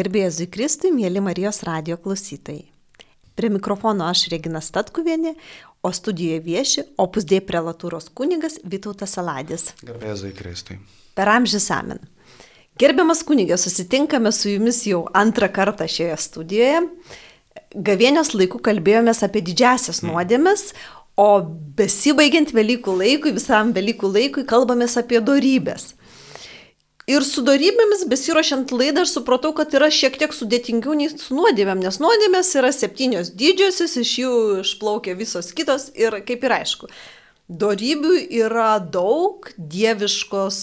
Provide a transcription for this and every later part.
Garbėjai Zikristui, mėly Marijos radio klausytojai. Prie mikrofono aš Regina Statkuvienė, o studijoje vieši Opus Dei prelatūros kunigas Vytautas Saladis. Garbėjai Zikristui. Per amžius amen. Gerbiamas kunigė, susitinkame su jumis jau antrą kartą šioje studijoje. Gavėnios laikų kalbėjomės apie didžiasias nuodėmes, o besibaigiant Velykų laikui, visam Velykų laikui, kalbamės apie darybės. Ir su darybėmis besiuošiant laidą aš supratau, kad yra šiek tiek sudėtingiau nei su nuodėmėm, nes nuodėmės yra septynios didžiosios, iš jų išplaukia visos kitos ir kaip ir aišku. Darybių yra daug, dieviškos,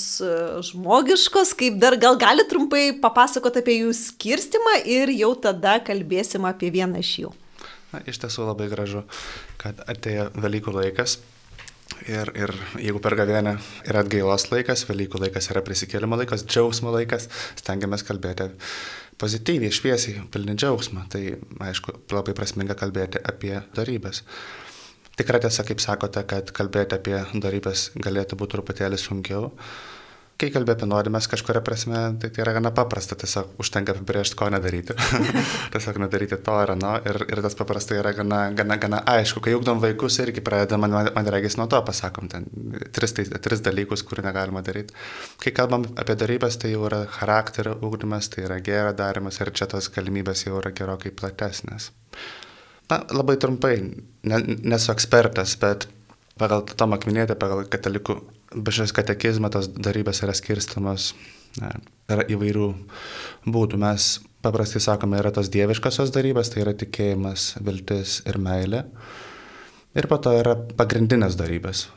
žmogiškos, kaip dar gal gali trumpai papasakoti apie jų skirstimą ir jau tada kalbėsim apie vieną iš jų. Na, iš tiesų labai gražu, kad atėjo Velykų laikas, Ir, ir jeigu per gavėnę yra atgailos laikas, Velykų laikas yra prisikėlimo laikas, džiaugsmo laikas, stengiamės kalbėti pozityviai, šviesiai, pilni džiaugsmą. Tai aišku, labai prasminga kalbėti apie darybės. Tikra tiesa, kaip sakote, kad kalbėti apie darybės galėtų būti truputėlį sunkiau. Kai kalbė apie nuodėmės kažkuria prasme, tai tai yra gana paprasta, tiesiog užtenka apibrėžti, ko nedaryti. tiesiog nedaryti to ar ano ir, ir tas paprastai yra gana, gana, gana aišku. Kai ugdom vaikus irgi pradeda, man, man regis nuo to pasakom, ten tris, tai, tris dalykus, kurių negalima daryti. Kai kalbam apie darybės, tai jau yra charakterio ugdymas, tai yra gėra darimas ir čia tos galimybės jau yra gerokai platesnės. Na, labai trumpai, ne, nesu ekspertas, bet pagal Tomą Kminėtę, pagal katalikų bažnyčios katekizmą tos darybės yra skirstamos, ne, yra įvairių būdų. Mes paprastai sakome, yra tos dieviškosios darybės, tai yra tikėjimas, viltis ir meilė. Ir po to yra pagrindinės darybės,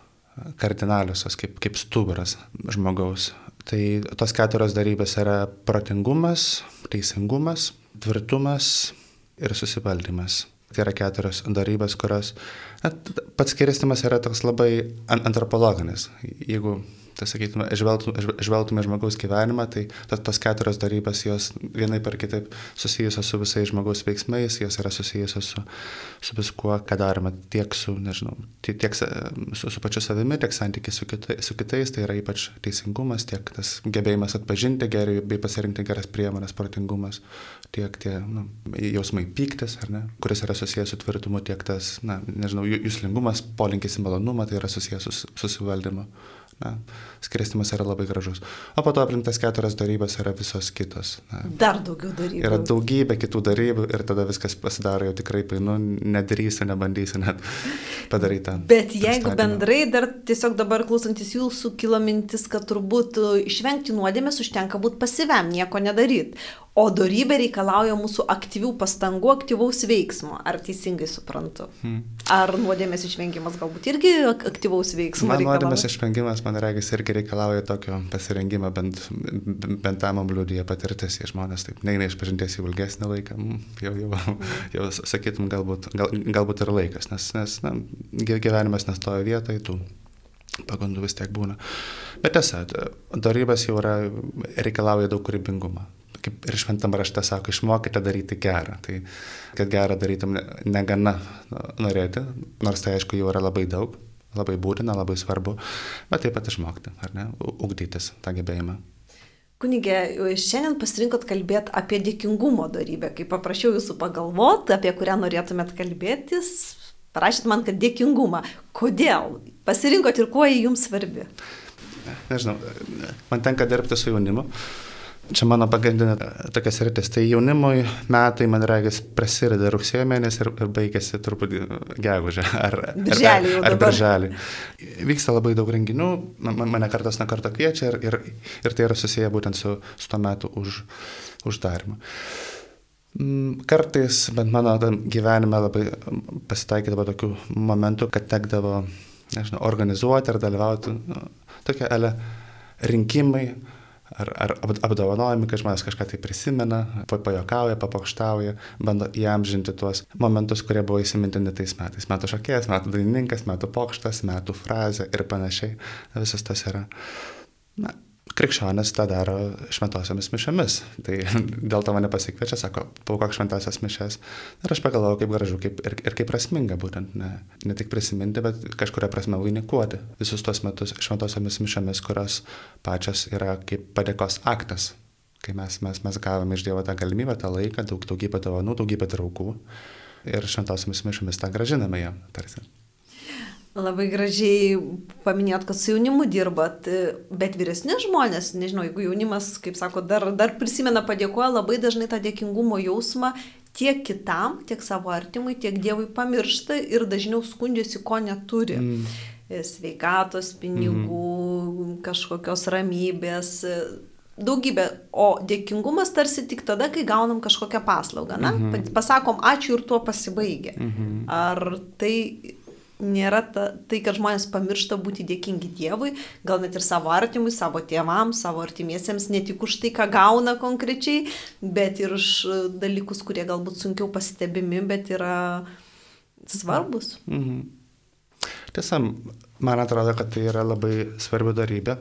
kardinaliosios, kaip, kaip stuburas žmogaus. Tai tos keturios darybės yra protingumas, teisingumas, tvirtumas ir susivaldymas. Tai yra keturios darybės, kurios, na, pats skiristimas yra toks labai antropologinis. Jeigu tai sakytume, žvelgtume, žvelgtume žmogaus gyvenimą, tai tos, keturios darybės, jos vienai per kitaip susijusios su visais žmogaus veiksmais, jos yra susijusios su, su viskuo, ką darome, tiek su, nežinau, tiek su, su pačiu savimi, tiek santykiai su, kitai, su kitais, tai yra ypač teisingumas, tiek tas gebėjimas atpažinti gerai bei pasirinkti geras priemonės, protingumas, tiek tie nu, jausmai pyktis, ne, kuris yra susijęs su tvirtumu, tiek tas, na, nežinau, jūslingumas, polinkis į malonumą, tai yra susijęs su susivaldymu. Na, skirstimas yra labai gražus. O po to aplinktas keturias darybas yra visos kitos. Na, Dar daugiau darybų. Yra daugybė kitų darybų ir tada viskas pasidaro jau tikrai painu, nedarysiu, nebandysiu net padaryti. Bet jeigu bendrai dar tiesiog dabar klausantis jūsų kilo mintis, kad turbūt išvengti nuodėmės užtenka būti pasiviam, nieko nedaryti. O darybė reikalauja mūsų aktyvių pastangų, aktyvaus veiksmo. Ar teisingai suprantu? Hmm. Ar nuodėmės išvengimas galbūt irgi aktyvaus veiksmo? Man nuodėmės išvengimas, man regis, irgi reikalauja tokio pasirengimo, bent, bent tam liūdėja patirtis, jie žmonės taip neina išpažinties į ilgesnį laiką, hmm, jau, jau, jau sakytum, galbūt, gal, galbūt ir laikas, nes, nes na, gyvenimas nestoja vietoje, tų pagundų vis tiek būna. Bet tiesa, darybas jau yra, reikalauja daug kūrybingumo kaip ir šventam rašte sako, išmokite daryti gerą. Tai kad gerą darytum negana norėti, nors tai aišku jau yra labai daug, labai būtina, labai svarbu, bet taip pat išmokti, ar ne, ugdytis tą gebėjimą. Kunigė, šiandien pasirinkot kalbėti apie dėkingumo darybę. Kai paprašiau jūsų pagalvoti, apie kurią norėtumėt kalbėtis, parašyt man, kad dėkingumą. Kodėl? Pasirinkot ir kuo jį jums svarbi? Nežinau, man tenka dirbti su jaunimu. Čia mano pagrindinė tokia sritis. Tai jaunimui metai, man regis, prasideda rugsėjo mėnesį ir, ir baigėsi truputį gegužę ar, birželį. Ar, ar, birželį. Vyksta labai daug renginių, mane kartas nuo karto kviečia ir, ir, ir tai yra susiję būtent su, su tuo metu už, uždarimu. Mm, kartais, bent mano gyvenime labai pasitaikydavo tokių momentų, kad tekdavo, nežinau, organizuoti ar dalyvauti nu, tokia ele rinkimai ar, ar apdovanojami, kad žmonės kažką tai prisimena, pajokauja, papokštauja, bando įamžinti tuos momentus, kurie buvo įsimintini tais metais. Metų šokėjas, metų dainininkas, metų pokštas, metų frazė ir panašiai. Visas tas yra. Na, krikščionis tą daro šventosiomis mišiomis. Tai dėl to mane pasikviečia, sako, paukok šventosios mišes. Ir aš pagalvojau, kaip gražu kaip, ir, ir kaip prasminga būtent ne, ne tik prisiminti, bet kažkuria prasme vainikuoti visus tuos metus šventosiomis mišiomis, kurios pačios yra kaip padėkos aktas kai mes, mes, mes gavome iš Dievo tą galimybę, tą laiką, daug, daugybę dovanų, daugybę draugų ir šventosiamis mišomis tą gražiname jam tarsi. Labai gražiai paminėt, kad su jaunimu dirbat, bet vyresni žmonės, nežinau, jeigu jaunimas, kaip sako, dar, dar prisimena padėkoja, labai dažnai tą dėkingumo jausmą tiek kitam, tiek savo artimui, tiek Dievui pamiršta ir dažniau skundžiasi, ko neturi. Mm. Sveikatos, pinigų, mm. kažkokios ramybės, daugybė, o dėkingumas tarsi tik tada, kai gaunam kažkokią paslaugą. Na, -hmm. pasakom ačiū ir tuo pasibaigia. -hmm. Ar tai nėra ta, tai, kad žmonės pamiršta būti dėkingi Dievui, gal net ir savo artimui, savo tėvams, savo artimiesiems, ne tik už tai, ką gauna konkrečiai, bet ir už dalykus, kurie galbūt sunkiau pastebimi, bet yra svarbus. Mhm. Tiesa, man atrodo, kad tai yra labai svarbi darybė.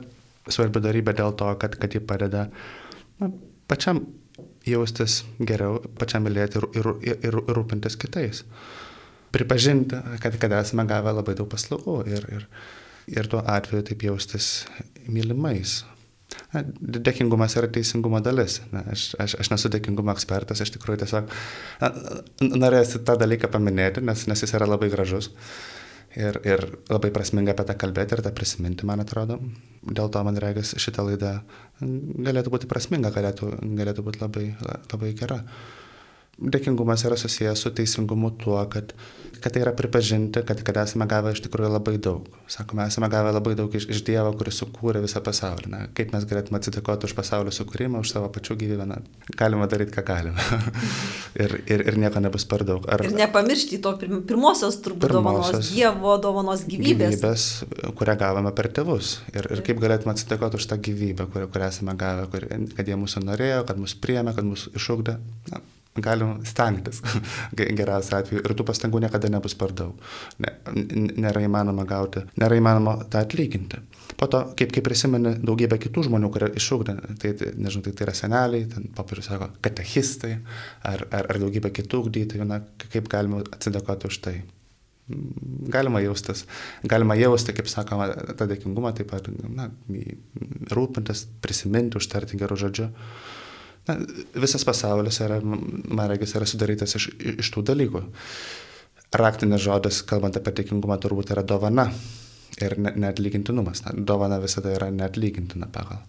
Svarbi darybė dėl to, kad, kad ji padeda na, pačiam jaustis geriau, pačiam mylėti ir, ir, ir, ir rūpintis kitais pripažinti, kad, kad esame gavę labai daug paslaugų ir, ir, ir tuo atveju taip jaustis mylimais. Na, dėkingumas yra teisingumo dalis. Na, aš, aš, aš nesu dėkingumo ekspertas, aš tikrųjų tiesiog norėsiu tą dalyką paminėti, nes, nes jis yra labai gražus. Ir, ir labai prasminga apie tą kalbėti ir tą prisiminti, man atrodo. Dėl to, man reikia, šitą laidą galėtų būti prasminga, galėtų, galėtų būti labai, labai gera. Dėkingumas yra susijęs su teisingumu tuo, kad, kad tai yra pripažinti, kad, kad esame gavę iš tikrųjų labai daug. Sakome, esame gavę labai daug iš, iš Dievo, kuris sukūrė visą pasaulį. Na, kaip mes galėtume atsidėkoti už pasaulio sukūrimą, už savo pačių gyvybę. Na, galima daryti, ką galime. ir, ir, ir nieko nebus per daug. Ar, ir nepamiršti to pirmosios turbūt dovanos, Dievo dovanos gyvybės. Gyvybės, kurią gavome per tėvus. Ir, ir kaip galėtume atsidėkoti už tą gyvybę, kurią, kurią esame gavę, kur, kad jie mūsų norėjo, kad mus priemė, kad mus išugdė. Na, galim stengtis geriausiu atveju ir tų pastangų niekada nebus per daug. Ne, nėra įmanoma gauti, nėra įmanoma tą atlyginti. Po to, kaip, kaip prisimeni daugybę kitų žmonių, kurie išūkdė, tai, tai, nežinau, tai, tai yra seneliai, papirius sako, katechistai ar, ar, ar daugybė kitų ugdytojų, na, kaip galima atsidėkoti už tai. Galima jaustis, galima jausti, kaip sakoma, tą dėkingumą, taip pat na, rūpintis, prisiminti, užtarti gerų žodžių. Na, visas pasaulis yra, man regis, yra sudarytas iš, iš tų dalykų. Raktinis žodis, kalbant apie tikingumą, turbūt yra dovana ir neatlygintinumas. Na, dovana visada yra neatlygintina pagal,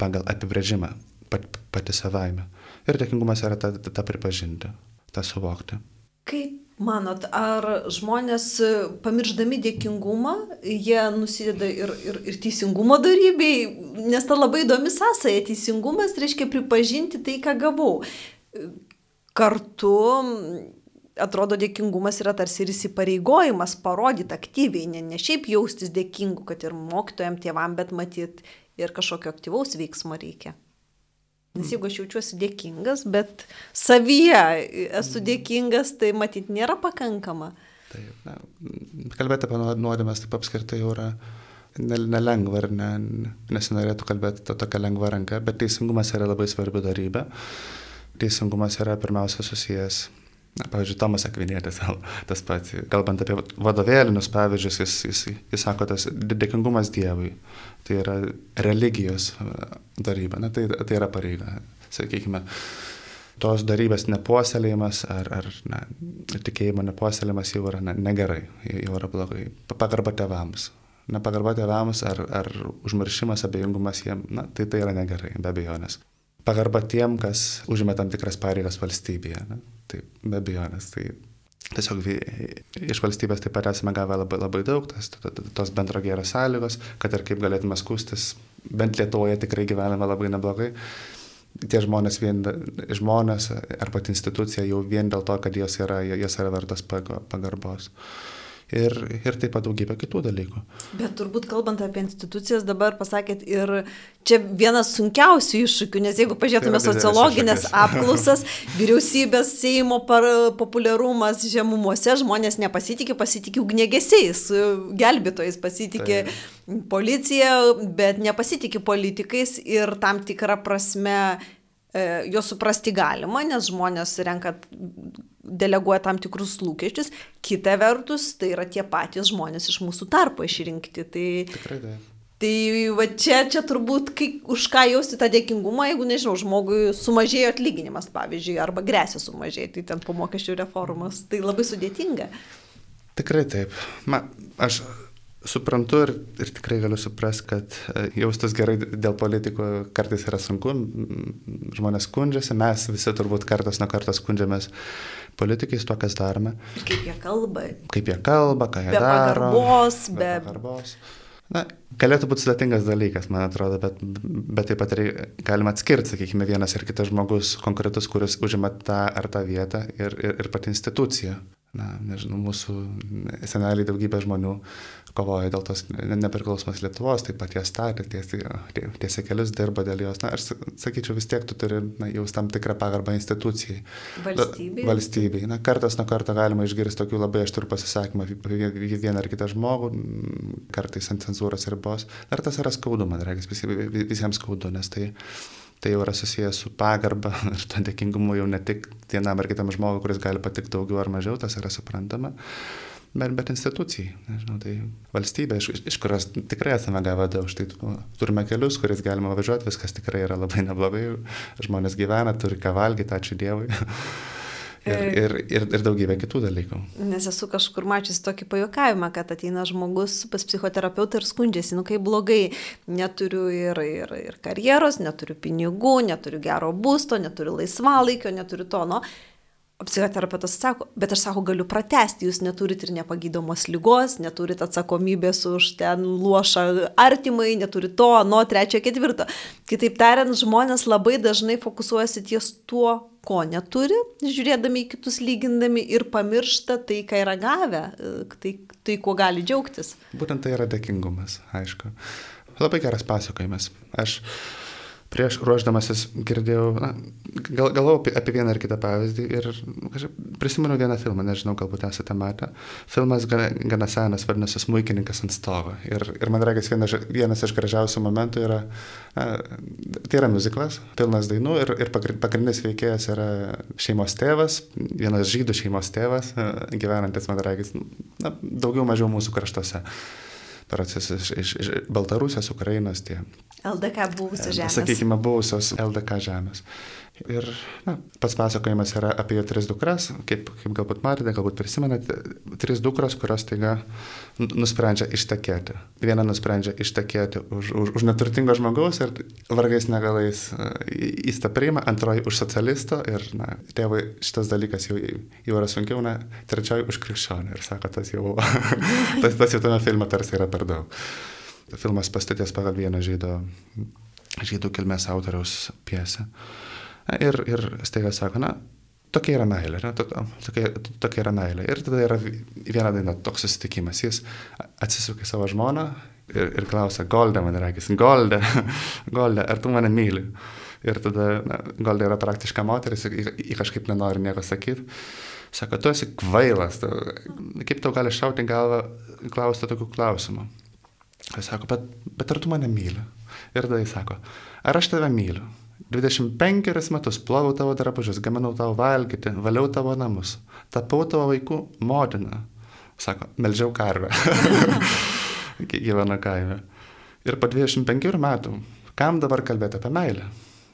pagal apibrėžimą, pat, pati savaime. Ir dėkingumas yra tą, tą pripažinti, tą suvokti. Kaip manot, ar žmonės e, pamirždami dėkingumą, jie nusideda ir, ir, ir teisingumo darybei, nes ta labai įdomi sąsaja. Teisingumas reiškia pripažinti tai, ką gavau. Kartu atrodo dėkingumas yra tarsi ir įsipareigojimas parodyti aktyviai, ne, ne šiaip jaustis dėkingu, kad ir mokytojams, tėvam, bet matyt ir kažkokio aktyvaus veiksmo reikia. Nes jeigu aš jaučiuosi dėkingas, bet savyje esu mm. dėkingas, tai matyt nėra pakankama. Taip, na, kalbėti apie nuodėmės taip apskritai jau yra nelengva ir ne, nesinorėtų kalbėti to tokia lengva ranka, bet teisingumas yra labai svarbi darybė. Teisingumas yra pirmiausia susijęs Na, pavyzdžiui, Tomas Akvinėtis, tas pats, kalbant apie vadovėlinius pavyzdžius, jis, jis, jis sako, tas dėkingumas Dievui, tai yra religijos darybė, na, tai, tai yra pareiga, sakykime. Tos darybės nepuoselėjimas ar, ar na, tikėjimo nepuoselėjimas jau yra na, negerai, jau yra blogai. Pagarba tėvams. Nepagarba tėvams ar, ar užmiršimas, abejingumas jiems, na, tai tai yra negerai, be abejonės pagarba tiem, kas užima tam tikras pareigas valstybėje. Ne? Tai be abejonės. Tai tiesiog iš valstybės taip pat esame gavę labai, labai daug, tas, tos bendro gėrio sąlygos, kad ir kaip galėtume skustis, bent Lietuvoje tikrai gyvename labai neblogai. Tie žmonės, vien, žmonės ar pat institucija jau vien dėl to, kad jos yra, jos yra vertas pagarbos ir, ir taip pat daugybę kitų dalykų. Bet turbūt kalbant apie institucijas, dabar pasakėt ir čia vienas sunkiausių iššūkių, nes jeigu pažiūrėtume tai sociologinės apklausas, vyriausybės Seimo populiarumas žemumuose, žmonės nepasitikė, pasitikė ugnegesiais, gelbėtojais, pasitikė tai. policija, bet nepasitikė politikais ir tam tikrą prasme e, juos suprasti galima, nes žmonės renka deleguoja tam tikrus lūkesčius, kita vertus, tai yra tie patys žmonės iš mūsų tarpo išrinkti. Tai, Tikrai tai. Tai va čia, čia turbūt kai, už ką jausti tą dėkingumą, jeigu, nežinau, žmogui sumažėjo atlyginimas, pavyzdžiui, arba grėsia sumažėti, tai ten po mokesčių reformos, tai labai sudėtinga. Tikrai taip. Ma, aš suprantu ir, ir tikrai galiu suprasti, kad e, jaustis gerai dėl politikų kartais yra sunku, žmonės skundžiasi, mes visi turbūt kartas nuo karto skundžiamės politikais to, kas darome. Ir kaip jie kalba. Kaip jie kalba, ką jie be daro. Pagarbos, be, be pagarbos. Na, galėtų būti sudėtingas dalykas, man atrodo, bet, bet taip pat galima atskirti, sakykime, vienas ir kitas žmogus konkretus, kuris užima tą ar tą vietą ir, ir, ir pati institucija na, nežinau, mūsų seneliai daugybė žmonių kovoja dėl tos nepriklausomos Lietuvos, taip pat jas statė, tiesia kelius dirba dėl jos. Na, aš sakyčiau, vis tiek tu turi na, jau tam tikrą pagarbą institucijai. Valstybei. Valstybei. Na, kartas nuo karto galima išgirsti tokių labai aštrių pasisakymų apie vieną ar kitą žmogų, kartais ant cenzūros ribos. Ar tas yra skaudu, man reikia, visiems skaudu, nes tai tai jau yra susijęs su pagarba ir to dėkingumu jau ne tik vienam ar kitam žmogui, kuris gali patikti daugiau ar mažiau, tas yra suprantama, bet, bet institucijai, nežinau, tai valstybė, iš, iš kurios tikrai esame gavę daug, štai turime kelius, kuris galima važiuoti, viskas tikrai yra labai neblogai, žmonės gyvena, turi ką valgyti, ačiū Dievui. Ir, ir, ir, ir daugybė kitų dalykų. Nes esu kažkur mačiusi tokį pajokavimą, kad ateina žmogus pas psichoterapeutą ir skundžiasi, nu kaip blogai, neturiu ir, ir, ir karjeros, neturiu pinigų, neturiu gero būsto, neturiu laisvalaikio, neturiu to, nu. O psichoterapeutas sako, bet aš sako, galiu pratesti, jūs neturit ir nepagydomos lygos, neturit atsakomybės už ten luošą artimai, neturit to, nuo trečio, ketvirto. Kitaip tariant, žmonės labai dažnai fokusuojasi ties tuo, ko neturi, žiūrėdami į kitus lygindami ir pamiršta tai, ką yra gavę, tai, tai kuo gali džiaugtis. Būtent tai yra dėkingumas, aišku. Labai geras pasakojimas. Aš prieš ruoždamasis girdėjau, na, gal, galvojau apie, apie vieną ar kitą pavyzdį ir prisimenu vieną filmą, nežinau, galbūt esate matę. Filmas gana, gana senas, vadinasi, Smūkininkas ant stovo. Ir, ir man reikia vienas, vienas iš gražiausių momentų yra, na, tai yra muziklas, pilnas dainų ir, ir pagrindinis veikėjas yra šeimos tėvas, vienas žydų šeimos tėvas, gyvenantis, man reikia, daugiau mažiau mūsų kraštuose procesas iš, iš Baltarusijos, Ukrainos, tie LDK buvusios žemės. Sakykime, buvusios LDK žemės. Ir na, pats pasakojimas yra apie tris dukras, kaip, kaip galbūt matėte, galbūt prisimenate, tris dukros, kurios taiga nusprendžia ištekėti. Viena nusprendžia ištekėti už, už, už neturtingo žmogaus ir vargais negalais e, įsta priima, antroji už socialisto ir na, tėvai šitas dalykas jau, jau yra sunkiau, na, trečioji už krikščionį ir sako, tas jau, tas, tas jau tame filme tarsi yra per daug. Filmas pastatęs pagal vieną žydo, žydų kilmės autoriaus piesę. Ir, ir staiga sako, na, tokia yra meilė, ne, tokia, tokia yra meilė. Ir tada yra viena daina, toks susitikimas. Jis atsisuka į savo žmoną ir, ir klausia, Golda man reikės, Golda, Golda, ar tu mane myli? Ir tada na, Golda yra praktiška moteris, ji kažkaip nenori nieko sakyti. Sako, tu esi kvailas, tu, kaip tau gali šauti galvą klausti tokių klausimų. Jis sako, bet, bet ar tu mane myli? Ir tada jis sako, ar aš tave myliu? 25 metus ploviau tavo drabužius, gaminau tavo valgyti, valiau tavo namus, tapau tavo vaikų motina. Sako, melžiau karvę. Gyvena kaime. Ir po 25 metų, kam dabar kalbėti apie meilę?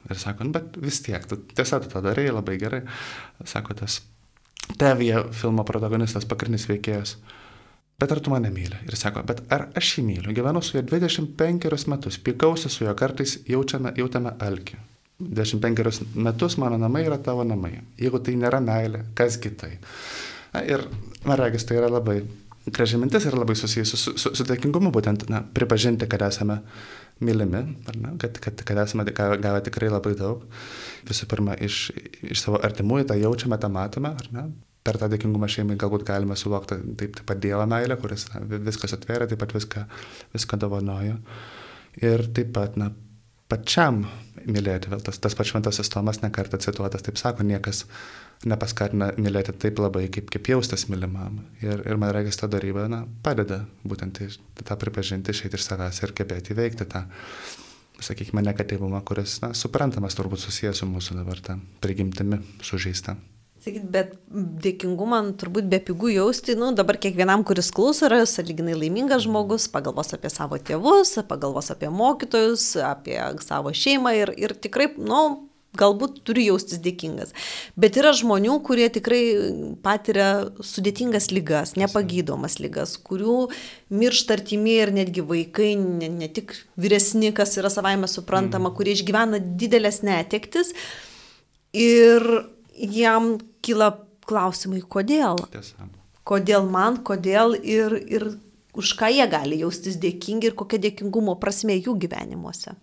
Ir sako, nu, bet vis tiek, tu, tiesa, tu tą darai labai gerai. Sako, tas Tevija filmo protagonistas, pagrindinis veikėjas bet ar tu mane myli? Ir sako, bet ar aš jį myliu? Gyvenu su juo 25 metus, pykausi su juo, kartais jaučiame, jautėme alkį. 25 metus mano namai yra tavo namai. Jeigu tai nėra meilė, kas kitai? Na, ir man regis, tai yra labai graži mintis ir labai susijusi su, su, su dėkingumu, būtent na, pripažinti, kad esame mylimi, ne, kad, kad, kad esame gavę tikrai labai daug. Visų pirma, iš, iš savo artimųjų tą jaučiame, tą matome, ar ne? per tą dėkingumą šeimai galbūt galime suvokti taip, taip pat Dievo meilę, kuris na, viskas atveria, taip pat viską, viską dovanojo. Ir taip pat, na, pačiam mylėti, tas, tas pats šventasis Tomas nekartą cituotas, taip sako, niekas nepaskatina mylėti taip labai, kaip, kaip jaustas mylimam. Ir, ir man reikia, ta darybė na, padeda būtent tą pripažinti, išeiti iš savęs ir gebėti įveikti tą, sakykime, negatyvumą, kuris, na, suprantamas turbūt susijęs su mūsų dabar tą prigimtimi sužeista. Sakyt, bet dėkingumą turbūt be pigų jausti, nu, dabar kiekvienam, kuris klauso, yra saliginai laimingas žmogus, pagalvos apie savo tėvus, pagalvos apie mokytojus, apie savo šeimą ir, ir tikrai, nu, galbūt turi jaustis dėkingas. Bet yra žmonių, kurie tikrai patiria sudėtingas lygas, nepagydomas lygas, kurių miršta artimieji ir netgi vaikai, ne, ne tik vyresni, kas yra savaime suprantama, mm. kurie išgyvena didelės netektis. Ir jam kyla klausimai, kodėl. Tiesa. Kodėl man, kodėl ir, ir už ką jie gali jaustis dėkingi ir kokia dėkingumo prasme jų gyvenimuose.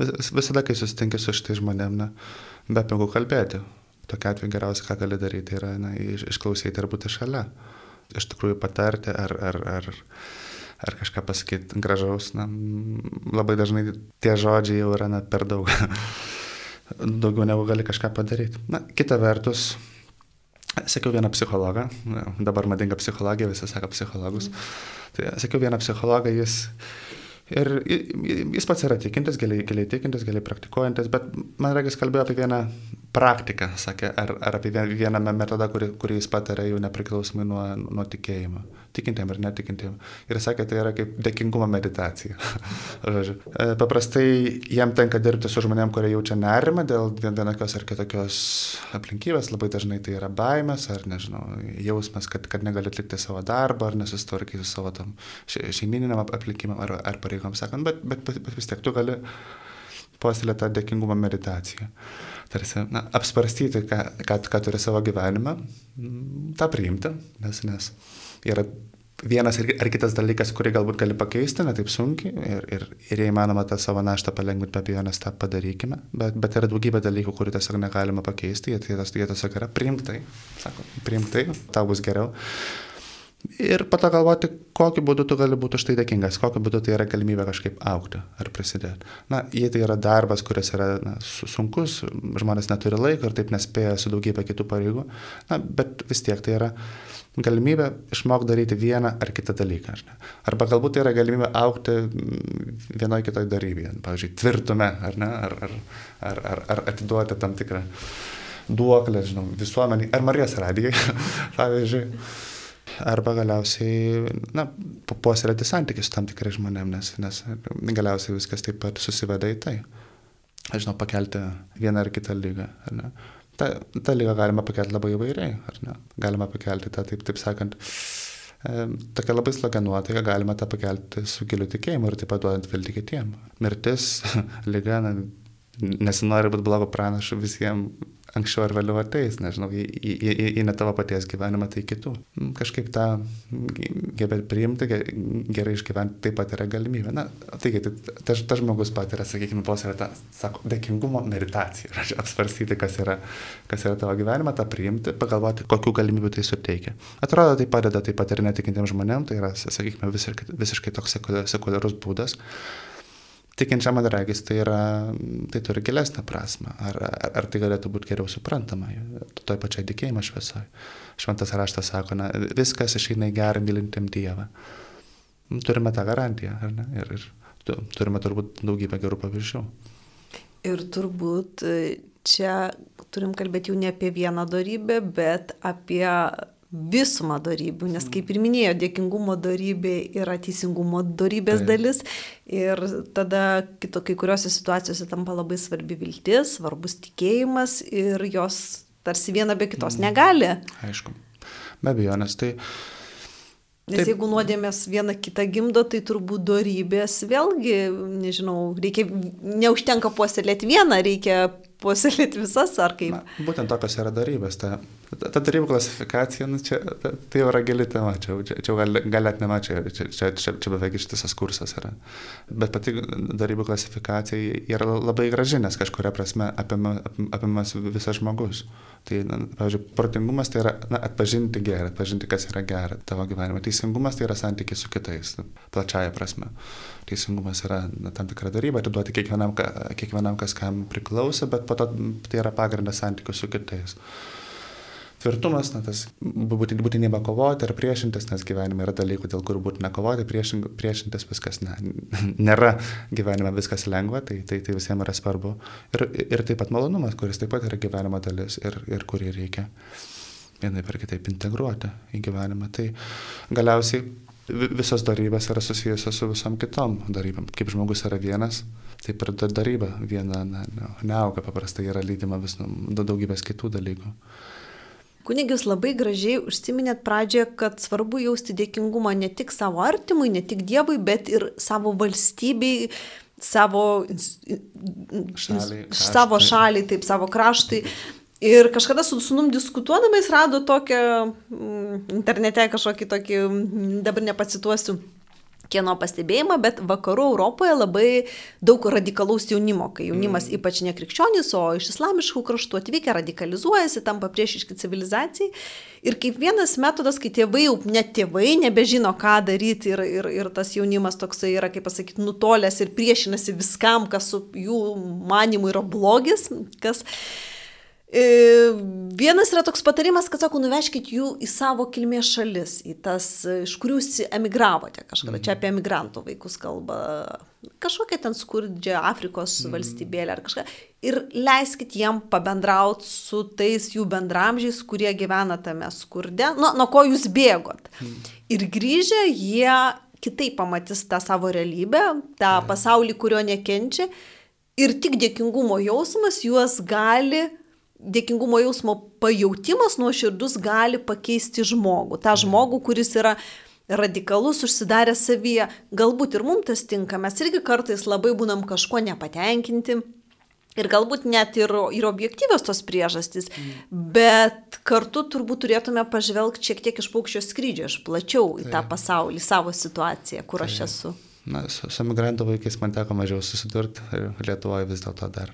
Vis, visada, kai susitinki su šitai žmonėm, na, be pinigų kalbėti. Tokia atveju geriausia, ką gali daryti, yra na, iš, išklausyti ir būti šalia. Iš tikrųjų patarti ar, ar, ar, ar kažką pasakyti gražaus. Na, labai dažnai tie žodžiai jau yra na, per daug. daugiau negu gali kažką padaryti. Na, kita vertus, Sakiau vieną psichologą, dabar madinga psichologija, visi sako psichologus. Tai sakiau vieną psichologą, jis Ir jis pats yra tikintis, giliai, giliai tikintis, giliai praktikuojantis, bet man regis kalbėjo apie vieną praktiką, sakė, ar, ar apie vieną metodą, kurį, kurį jis patarė jau nepriklausomai nuo, nuo tikėjimo tikintiem ir netikintiem. Ir sakė, tai yra kaip dėkingumo meditacija. E, paprastai jam tenka dirbti su žmonėm, kurie jaučia nerimą dėl vienokios ar kitokios aplinkybės, labai dažnai tai yra baimės ar, nežinau, jausmas, kad, kad negali atlikti savo darbą ar nesusitvarkyti su savo tam šeimininiam aplikimam ar, ar pareigom, sakant, bet, bet, bet vis tiek tu gali puoselėti tą dėkingumo meditaciją. Tarsi, na, apsvarstyti, ką, ką, ką turi savo gyvenime, tą priimti, nes, nes yra vienas ar kitas dalykas, kurį galbūt gali pakeisti, ne taip sunkiai ir, ir, ir jei įmanoma tą savo naštą palengvinti, be abejonės tą padarykime, bet, bet yra daugybė dalykų, kurių tiesiog negalima pakeisti, jie, jie, jie tiesiog yra priimtai, sako, priimtai, tau bus geriau. Ir po to galvoti, kokiu būdu tu gali būti už tai dėkingas, kokiu būdu tai yra galimybė kažkaip aukti ar prisidėti. Na, jei tai yra darbas, kuris yra na, sunkus, žmonės neturi laiko ir taip nespėja su daugybė kitų pareigų, na, bet vis tiek tai yra galimybė išmokti daryti vieną ar kitą dalyką. Ar ne? Arba galbūt tai yra galimybė aukti vienoje kitoje darybėje, pavyzdžiui, tvirtume, ar, ne? ar, ar, ar, ar, ar atiduoti tam tikrą duoklę, žinau, visuomenį, ar Marijos radijai, pavyzdžiui. Arba galiausiai, na, puoselėti santykius su tam tikrai žmonėm, nes, nes galiausiai viskas taip pat susiveda į tai. Aš žinau, pakelti vieną ar kitą lygą. Ar ne? tą, tą lygą galima pakelti labai įvairiai, ar ne? Galima pakelti tą, taip, taip sakant, e, tokia labai slogia nuotaika, galima tą pakelti su giliu tikėjimu ir taip pat duodant vilti kitiem. Mirtis, lyga, na, nesinori būti blogo pranašu visiems anksčiau ar vėliau ateis, nežinau, į, į, į, į ne tavo paties gyvenimą, tai kitų. Mm, kažkaip tą gebėti priimti, gerai išgyventi taip pat yra galimybė. Na, taigi, tai tas ta žmogus patiria, sakykime, pos yra ta, sako, dėkingumo meditacija. Apsvarstyti, kas yra, kas yra tavo gyvenimą, tą priimti, pagalvoti, kokių galimybių tai suteikia. Atrodo, tai padeda taip pat ir netikintiems žmonėms, tai yra, sakykime, visiškai, visiškai toks sekuliarus būdas tikinčiam man regis tai yra, tai turi gilesnę prasme. Ar, ar, ar tai galėtų būti geriau suprantama, toj pačiai tikėjimo šviesoje. Šventas raštas sako, na, viskas išeina į gerą mylintim Dievą. Turime tą garantiją, ar ne? Ir, ir turime turbūt daugybę gerų pavyzdžių. Ir turbūt e, čia turim kalbėti jau ne apie vieną darybę, bet apie visumą darybių, nes kaip ir minėjo, dėkingumo darybė yra teisingumo darybės tai. dalis ir tada kito, kai kuriuose situacijose tampa labai svarbi viltis, svarbus tikėjimas ir jos tarsi viena be kitos mm. negali. Aišku, be abejo, nes tai Nes Taip. jeigu nuodėmės viena kitą gimdo, tai turbūt darybės vėlgi, nežinau, reikia, neužtenka puoselėti vieną, reikia puoselėti visas ar kaip? Na, būtent tokios yra darybės. Ta, ta, ta darybų klasifikacija, nu, čia, ta, tai yra gili tema, čia, čia, čia gal, gal net nema, čia, čia, čia, čia, čia beveik ištisas kursas yra. Bet pati darybų klasifikacija yra labai graži, nes kažkuria prasme apima, apimas visas žmogus. Tai, na, pavyzdžiui, protingumas tai yra na, atpažinti gerą, atpažinti, kas yra gera tavo gyvenime. Teisingumas tai yra santykiai su kitais, plačiaja prasme. Teisingumas yra na, tam tikra daryba, atiduoti kiekvienam, kiekvienam, kas kam priklauso, bet po to tai yra pagrindas santykių su kitais. tvirtumas, na, tas būtinybė kovoti ar priešintis, nes gyvenime yra dalykų, dėl kurių būtina kovoti, priešin, priešintis viskas, ne, nėra gyvenime viskas lengva, tai, tai, tai visiems yra svarbu. Ir, ir taip pat malonumas, kuris taip pat yra gyvenimo dalis ir, ir kurį reikia vienai per kitaip integruoti į gyvenimą. Tai galiausiai visos darybės yra susijusios su visom kitom darybėm. Kaip žmogus yra vienas, taip ir daryba viena ne, ne, neauga, paprastai yra lydima vis daugybės kitų dalykų. Kunigis labai gražiai užsiminėt pradžioje, kad svarbu jausti dėkingumą ne tik savo artimui, ne tik Dievui, bet ir savo valstybei, savo šaliai, savo šaliai taip, savo kraštui. Ir kažkada su sunum diskutuodamais rado tokią mm, internete kažkokį tokį, mm, dabar nepacituosiu, kieno pastebėjimą, bet vakarų Europoje labai daug radikalaus jaunimo, kai jaunimas mm. ypač ne krikščionys, o iš islamiškų kraštų atvykę radikalizuojasi, tampa priešiški civilizacijai. Ir kaip vienas metodas, kai tėvai jau net tėvai nebežino, ką daryti ir, ir, ir tas jaunimas toksai yra, kaip pasakyti, nutolęs ir priešinasi viskam, kas su jų manimu yra blogis, kas... E, vienas yra toks patarimas, kad sako, nuvežkite jų į savo kilmės šalis, į tas, iš kurių jūs emigravote kažkada. Mhm. Čia apie emigrantų vaikus kalba. Kažkokia ten skurdžia Afrikos mhm. valstybėlė ar kažką. Ir leiskit jiem pabendrauti su tais jų bendramžiais, kurie gyvena tame skurde, nuo, nuo ko jūs bėgot. Mhm. Ir grįžę jie kitaip pamatys tą savo realybę, tą pasaulį, kurio nekenčia. Ir tik dėkingumo jausmas juos gali dėkingumo jausmo pajautimas nuoširdus gali pakeisti žmogų. Ta žmogų, kuris yra radikalus, užsidaręs savyje. Galbūt ir mums tas tinka, mes irgi kartais labai būnam kažko nepatenkinti. Ir galbūt net ir, ir objektyvios tos priežastys, mm. bet kartu turbūt turėtume pažvelgti šiek tiek iš paukščio skrydžio, iš plačiau į tą pasaulį, savo situaciją, kur aš esu. Na, su, su migrantų vaikais man teko mažiau susidurti Lietuvoje vis dėlto dar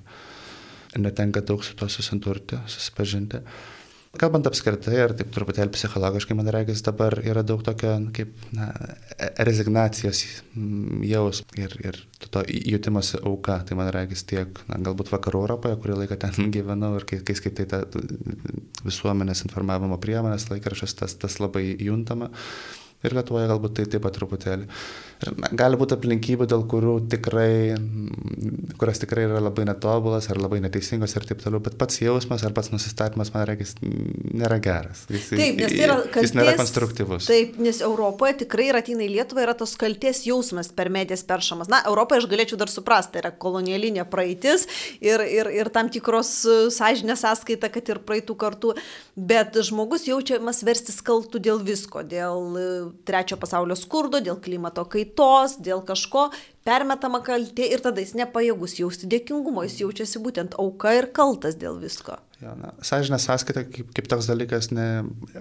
netenka daug su tuo susidurti, susipažinti. Kalbant apskritai, ar taip truputėlį psichologiškai, man reikia, dabar yra daug tokio kaip na, e, rezignacijos jaus ir, ir to jūtimosi auka. Tai man reikia tiek, na, galbūt vakarų Europoje, kurį laiką ten gyvenau ir kai, kai skaitai tą visuomenės informavimo priemonės laikraščius, tas, tas labai juntama. Ir Lietuvoje galbūt tai taip pat truputėlį. Gali būti aplinkybių, dėl kurių tikrai, kurios tikrai yra labai netobulas ar labai neteisingos ir taip toliau, bet pats jausmas ar pats nusistatymas, man reikia, nėra geras. Jis, taip, nes tai yra kalties, jis nėra konstruktyvus. Taip, nes Europoje tikrai ir ateina į Lietuvą yra tos kalties jausmas per medijas peršamas. Na, Europoje aš galėčiau dar suprasti, tai yra kolonialinė praeitis ir, ir, ir tam tikros sąžinės sąskaita, kad ir praeitų kartų, bet žmogus jaučiamas verstis kaltų dėl visko, dėl trečio pasaulio skurdo, dėl klimato kaitos, dėl kažko, permetama kaltė ir tada jis nepajėgus jausti dėkingumo, jis jaučiasi būtent auka ir kaltas dėl visko. Ja, Sąžinės sąskaita kaip, kaip toks dalykas, ne,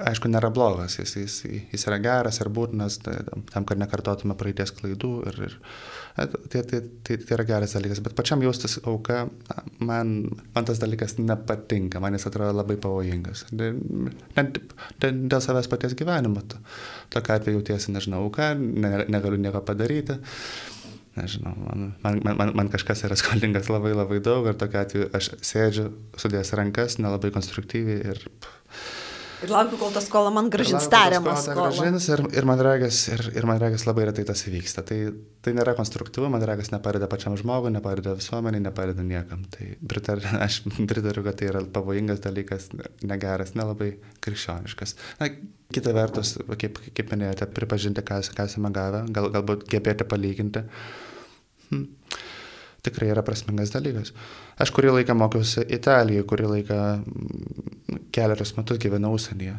aišku, nėra blogas, jis, jis, jis yra geras ir būtinas tam, kad nekartotume praeities klaidų. Ir, ir, tai, tai, tai, tai yra geras dalykas, bet pačiam jaustis auka, man, man tas dalykas nepatinka, man jis atrodo labai pavojingas. Net dėl savęs paties gyvenimo. Tokia atveju jautiesi, nežinau, auka, ne, negaliu nieko padaryti nežinau, man, man, man, man kažkas yra skolingas labai labai daug ir tokia atveju aš sėdžiu, sudėjęs rankas, nelabai konstruktyviai ir... Ir laukiu, kol ta skola man gražins tariamą skolą. Gražins ir, ir, man regas, ir, ir man regas labai retai tas įvyksta. Tai, tai nėra konstruktyvu, man regas nepadeda pačiam žmogui, nepadeda visuomeniai, nepadeda niekam. Tai pritar, aš pritariu, kad tai yra pavojingas dalykas, negeras, nelabai krikščioniškas. Na, kita vertus, kaip, kaip minėjote, pripažinti, ką, ką esame gavę, gal, galbūt gebėti palyginti. Hmm. Tikrai yra prasmingas dalykas. Aš kurį laiką mokiausi Italijoje, kurį laiką mm, keliarius metus gyvenau užsienyje.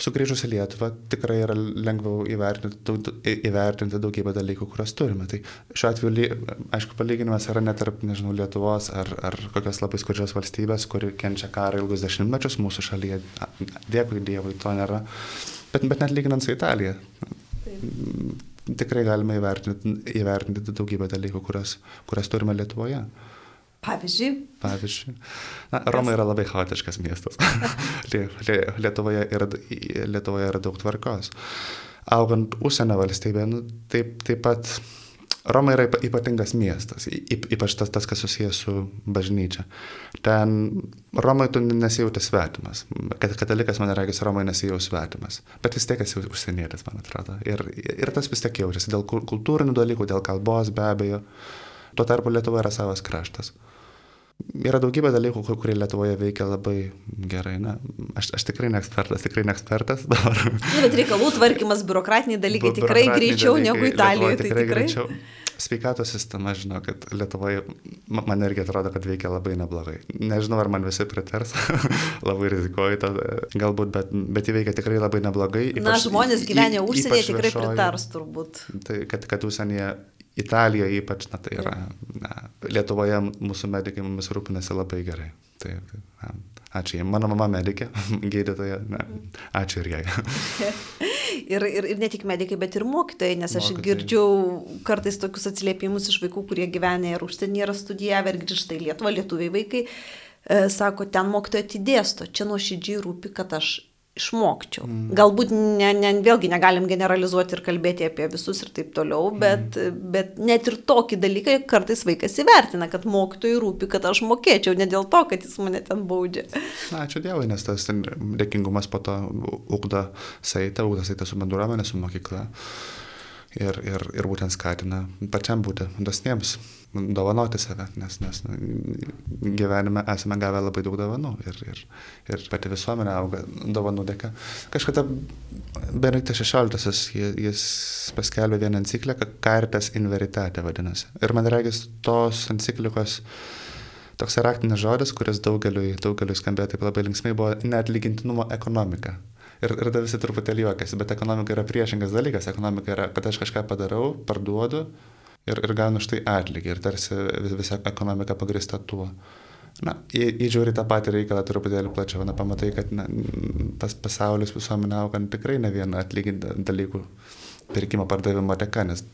Sugrįžus į Lietuvą tikrai yra lengviau įvertinti, įvertinti daugybę dalykų, kuriuos turime. Tai šiuo atveju, aišku, palyginimas yra net tarp, nežinau, Lietuvos ar, ar kokios labai skurdžios valstybės, kuri kenčia karą ilgus dešimtmečius mūsų šalyje. Dėkui Dievui, to nėra. Bet, bet net lyginant su Italija. Taip tikrai galime įvertinti, įvertinti daugybę dalykų, kurias, kurias turime Lietuvoje. Pavyzdžiui. Pavyzdžiui. Na, Roma yra labai chaotiškas miestas. Lietuvoje, yra, Lietuvoje yra daug tvarkos. Augant užsienio valstybė, nu, taip, taip pat Roma yra ypatingas miestas, ypač tas, tas kas susijęs su bažnyčia. Ten Romai tu nesijauti svetimas. Katalikas, man reikia, Romai nesijauti svetimas. Bet vis tiek esi užsienietis, man atrodo. Ir, ir tas vis tiek jaučiasi dėl kultūrinių dalykų, dėl kalbos be abejo. Tuo tarpu Lietuva yra savas kraštas. Yra daugybė dalykų, kurie Lietuvoje veikia labai gerai. Na, aš, aš tikrai ne ekspertas, tikrai ne ekspertas dabar. Na, bet reikalų tvarkymas, biurokratiniai dalykai tikrai greičiau dalykai, negu Italijoje. Tai tikrai, tikrai greičiau. Sveikatos sistema, žinau, kad Lietuvoje, man irgi atrodo, kad veikia labai neblogai. Nežinau, ar man visi pritars, labai rizikuoju tą, galbūt, bet, bet jį veikia tikrai labai neblogai. Ypač, Na, žmonės gyvenę užsienyje tikrai viešoji, pritars turbūt. Tai, kad, kad užsienyje Italijoje ypač, na tai yra, na, Lietuvoje mūsų medikai mumis rūpinasi labai gerai. Tai, na, ačiū jai. Mano mama medikė, gydytoja, na, ačiū ir jai. ir, ir, ir ne tik medikai, bet ir mokytojai, nes aš mokytojai. girdžiu kartais tokius atsiliepimus iš vaikų, kurie gyvena ir užsienyje yra studijavę ir grįžta į Lietuvą, lietuviai vaikai. E, sako, ten mokytoja atidėsto, čia nuoširdžiai rūpi, kad aš išmokčiau. Mm. Galbūt ne, ne, vėlgi negalim generalizuoti ir kalbėti apie visus ir taip toliau, bet, mm. bet net ir tokį dalyką kartais vaikas įvertina, kad mokytojui rūpi, kad aš mokėčiau, ne dėl to, kad jis mane ten baudžia. Na, ačiū Dievui, nes tas dėkingumas po to ugdo saitą, ugdo saitą su bendruomenė, su mokykla. Ir, ir, ir būtent skatina pačiam būti dosniems dovanoti save, nes, nes gyvenime esame gavę labai daug dovanų ir, ir, ir pati visuomenė auga dovanų dėka. Kažkada Benediktas XVI jis paskelbė vieną encikliką, Caritas in Veritate vadinasi. Ir man regis tos enciklikos toks raktinis žodis, kuris daugeliui, daugeliui skambėjo taip labai linksmai, buvo neatlygintinumo ekonomika. Ir, ir tada visi truputėlį juokiasi, bet ekonomika yra priešingas dalykas. Ekonomika yra, kad aš kažką padarau, parduodu, ir, ir gaunu štai atlygį ir tarsi visa ekonomika pagrista tuo. Na, įžiūri tą patį reikalą truputėlį plačiau, na, pamatai, kad na, pas, pasaulis visuomenė auga tikrai ne vieną atlyginti dalykų pirkimo pardavimo dėka, nes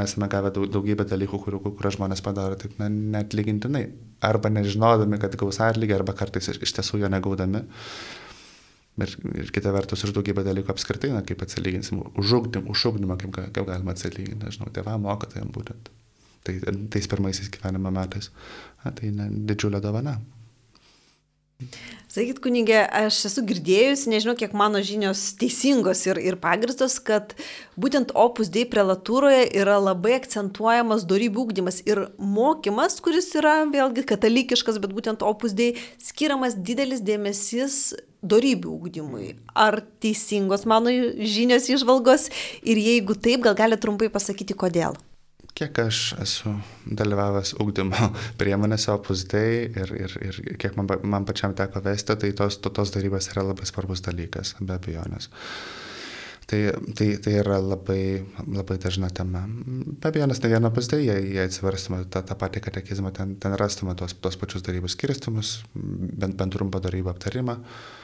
esame gavę daugybę dalykų, kurių kur žmonės padaro taip na, netlygintinai. Arba nežinodami, kad gaus atlygį, arba kartais iš, tiesų jo negaudami. Ir, ir kita vertus, ir daugybė dalykų apskritai, na, kaip atsilyginsim, užugdym, užugdymą, kaip, kaip galima atsilyginti, nežinau, tėvam mokytojams būtent. Tai tais pirmaisiais gyvenimo metais. Na, tai ne, didžiulė dovana. Sakyt, kunigė, aš esu girdėjusi, nežinau, kiek mano žinios teisingos ir, ir pagristos, kad būtent opus dei prelatūroje yra labai akcentuojamas darybių ūkdymas ir mokymas, kuris yra vėlgi katalikiškas, bet būtent opus dei skiriamas didelis dėmesys darybių ūkdymui. Ar teisingos mano žinios išvalgos ir jeigu taip, gal galite trumpai pasakyti, kodėl? kiek aš esu dalyvavęs ugdymo priemonėse opusdei ir, ir, ir kiek man, man pačiam teko vesti, tai tos, to, tos darybos yra labai svarbus dalykas, be abejonės. Tai, tai, tai yra labai, labai dažna tema. Be abejonės, ne viena opusdei, jei, jei atsiverstume tą, tą patį katekizmą, ten, ten rastume tos, tos pačius darybų skirstumus, bent, bent trumpą darybą aptarimą tai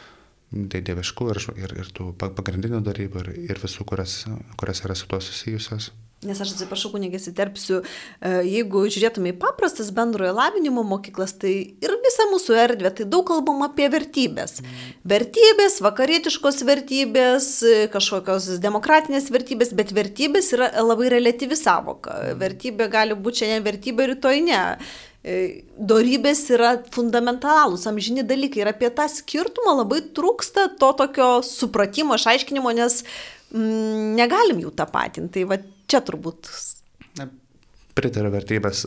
dieviškų ir, ir, ir tų pagrindinių darybų ir, ir visų, kurias, kurias yra su tuo susijusios. Nes aš atsiprašau, kunigės įterpsiu, e, jeigu žiūrėtume į paprastas bendrojo lavinimo mokyklas, tai ir visa mūsų erdvė, tai daug kalbam apie vertybės. Vertybės, vakarietiškos vertybės, kažkokios demokratinės vertybės, bet vertybės yra labai relatyvi savoka. Vertybė gali būti šiandien vertybė, rytoj ne. E, dorybės yra fundamentalūs, amžini dalykai ir apie tą skirtumą labai trūksta to tokio supratimo, išaiškinimo, nes mm, negalim jų tapatinti. Tai va čia turbūt. Pritariu vertybės,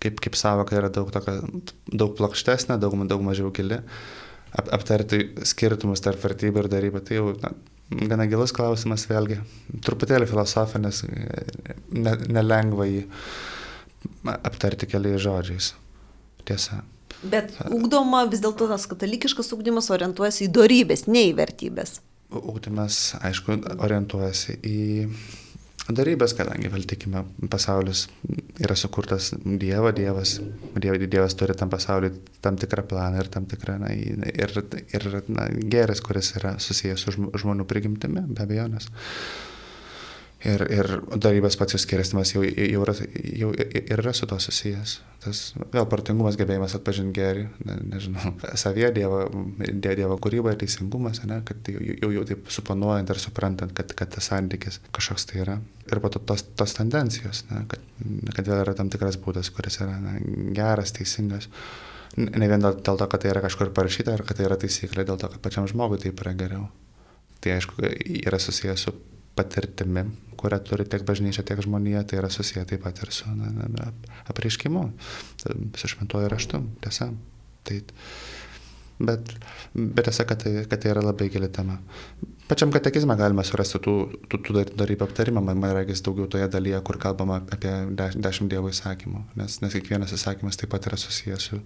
kaip, kaip savoka yra daug, tokia, daug plokštesnė, daug, daug mažiau gili. Ap, aptarti skirtumus tarp vertybių ir darybų, tai jau na, gana gilus klausimas vėlgi, truputėlį filosofinis, ne, nelengva jį aptarti keliais žodžiais. Tiesa. Bet ugdoma vis dėlto tas katalikiškas ugdymas orientuojasi į darybės, ne į vertybės. Ugdymas, aišku, orientuojasi į darybės, kadangi vėl tikime, pasaulis yra sukurtas Dievo, Dievas, Dievas, Dievas turi tam pasauliu tam tikrą planą ir tam tikrą, na, ir, ir na, geras, kuris yra susijęs su žmonių prigimtimi, be abejonės. Ir, ir darybės pats jų skiristimas jau, jau, yra, jau ir yra su to susijęs. Tas vėl partingumas, gebėjimas atpažinti gerį, ne, nežinau, savie dievo, dievo kūryba, teisingumas, ne, kad jau, jau, jau taip suponuojant ir suprantant, kad, kad tas santykis kažkoks tai yra. Ir po to tos, tos tendencijos, ne, kad, kad vėl yra tam tikras būdas, kuris yra ne, geras, teisingas. Ne vien dėl, dėl to, kad tai yra kažkur parašyta, ar kad tai yra taisyklė, dėl to, kad pačiam žmogui taip yra geriau. Tai aišku, yra susijęs su patirtimi, kurią turi tiek bažnyčia, tiek žmonija, tai yra susiję taip pat ir su na, na, apreiškimu, su šventuoju raštu, tiesa. Tai, bet, bet tiesa, kad tai, kad tai yra labai gili tema. Pačiam katekizme galima surasti tų, tų, tų darybų aptarimą, man, man regis daugiau toje dalyje, kur kalbama apie dešimt dievų įsakymų, nes, nes kiekvienas įsakymas taip pat yra susijęs su,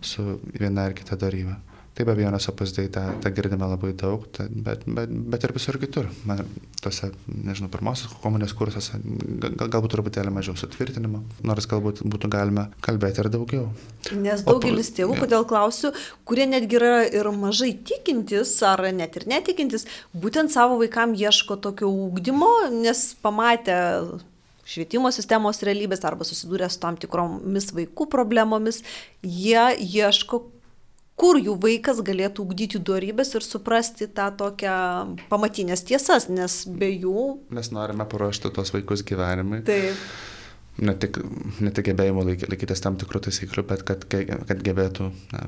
su viena ar kita daryba. Taip, be abejonės opusdai tą, tą girdime labai daug, ta, bet, bet, bet ir visur kitur. Man, tose, nežinau, pirmosios komunijos kursuose gal, galbūt truputėlį mažiau sutvirtinimo, nors galbūt būtų galima kalbėti ir daugiau. Nes daugelis tėvų, kodėl klausiu, kurie netgi yra ir mažai tikintis, ar net ir netikintis, būtent savo vaikam ieško tokio ūkdymo, nes pamatę švietimo sistemos realybės arba susidūrę su tam tikromis vaikų problemomis, jie ieško kur jų vaikas galėtų ugdyti duorybės ir suprasti tą tokią pamatinės tiesas, nes be jų... Mes norime paruošti tos vaikus gyvenimui. Taip. Ne tik, ne tik gebėjimo laikytis tam tikrų taisyklių, bet kad, kad gebėtų na,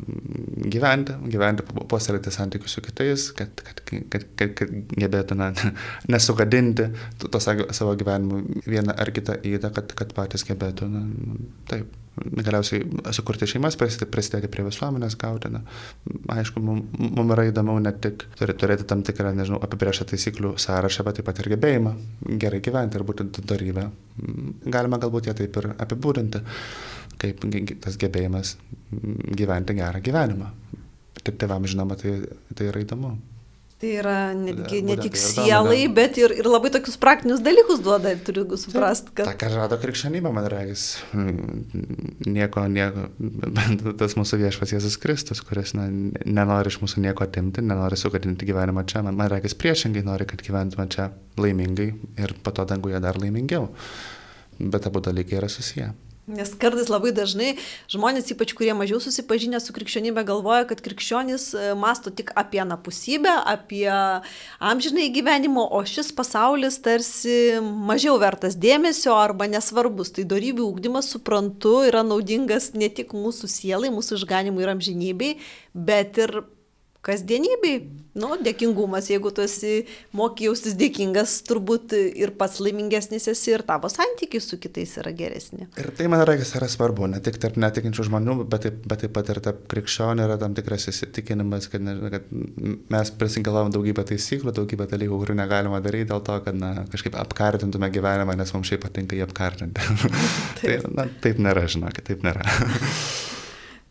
gyventi, gyventi, puoselėti santykius su kitais, kad, kad, kad, kad, kad gebėtų na, nesugadinti to, savo gyvenimu vieną ar kitą įdą, kad, kad patys gebėtų, na, taip, galiausiai sukurti šeimas, prisidėti prie visuomenės, gauti. Na, aišku, mums mum yra įdomu ne tik turėti tam tikrą, nežinau, apibrėžtą taisyklių sąrašą, bet taip pat ir gebėjimą gerai gyventi ir būtent darybę. Galima galbūt ją taip ir apibūdinti, kaip tas gebėjimas gyventi gerą gyvenimą. Taip tėvams žinoma, tai, tai yra įdomu. Tai yra netgi ne tik sielai, bet ir, ir labai tokius praktinius dalykus duoda, turiu suprasti, kad... Ta, ką žada krikščionybė, man regis, nieko, nieko, tas mūsų viešpas Jėzus Kristus, kuris na, nenori iš mūsų nieko atimti, nenori sugadinti gyvenimą čia, man, man regis priešingai nori, kad gyventume čia laimingai ir po to danguje dar laimingiau. Bet abu dalykai yra susiję. Nes kartais labai dažnai žmonės, ypač kurie mažiau susipažinę su krikščionybė, galvoja, kad krikščionys e, masto tik apie napusybę, apie amžinai gyvenimo, o šis pasaulis tarsi mažiau vertas dėmesio arba nesvarbus. Tai darybių ūkdymas, suprantu, yra naudingas ne tik mūsų sielai, mūsų išganimui ir amžinybei, bet ir kasdienybei, nu, dėkingumas, jeigu tu esi moky jaustis dėkingas, turbūt ir pats laimingesnis esi ir tavo santykiai su kitais yra geresni. Ir tai, man regis, yra svarbu, ne tik tarp netikinčių žmonių, bet taip, bet taip pat ir tarp krikščionių yra tam tikras įsitikinimas, kad, ne, kad mes prisigalvom daugybę taisyklių, daugybę dalykų, kurių negalima daryti dėl to, kad na, kažkaip apkartintume gyvenimą, nes mums šiaip patinka jį apkartinti. tai, na, taip nėra, žinokit, taip nėra.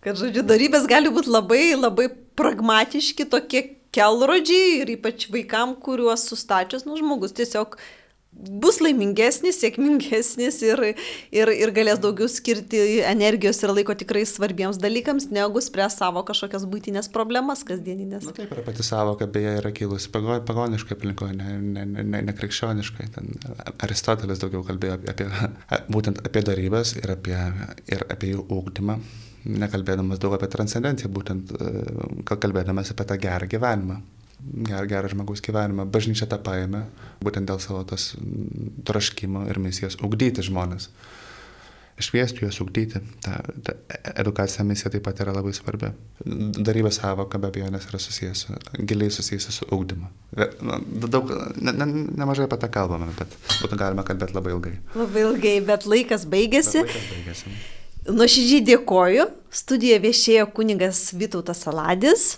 Kad, žodžiu, darybės gali būti labai, labai pragmatiški tokie kelrodžiai ir ypač vaikam, kuriuos sustačius, nu, žmogus tiesiog bus laimingesnis, sėkmingesnis ir, ir, ir galės daugiau skirti energijos ir laiko tikrai svarbiems dalykams, negu spręs savo kažkokias būtinės problemas kasdieninės. Na taip, ir pati savoka beje yra kilusi pagoniškai aplinkoje, ne, ne, ne, ne. Ten Aristotelis daugiau kalbėjo apie, apie, būtent apie darybas ir apie, ir apie jų ūkdymą nekalbėdamas daug apie transcendenciją, būtent e, kalbėdamas apie tą gerą gyvenimą. Gerą, gerą žmogaus gyvenimą. Bažnyčia tą paėmė, būtent dėl savo tos troškimo ir misijos ugdyti žmonės. Šviesti juos ugdyti. Ta, ta edukacinė misija taip pat yra labai svarbi. Darybės savoka be abejonės yra susijęs, giliai susijęs su ugdymu. Daug, ne, ne, nemažai apie tą kalbame, bet būtų galima kalbėti labai ilgai. Labai ilgai, bet laikas baigėsi. Bet laikas baigėsi. Nuoširdžiai dėkoju. Studijoje viešėjo kunigas Vytautas Saladis.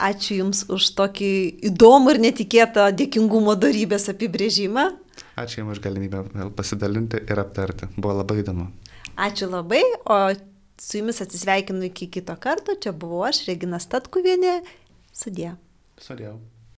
Ačiū Jums už tokį įdomų ir netikėtą dėkingumo darybės apibrėžimą. Ačiū Jums už galimybę pasidalinti ir aptarti. Buvo labai įdomu. Ačiū labai, o su Jumis atsisveikinu iki kito karto. Čia buvau aš, Regina Statkuvienė. Sudė. Sudėjau.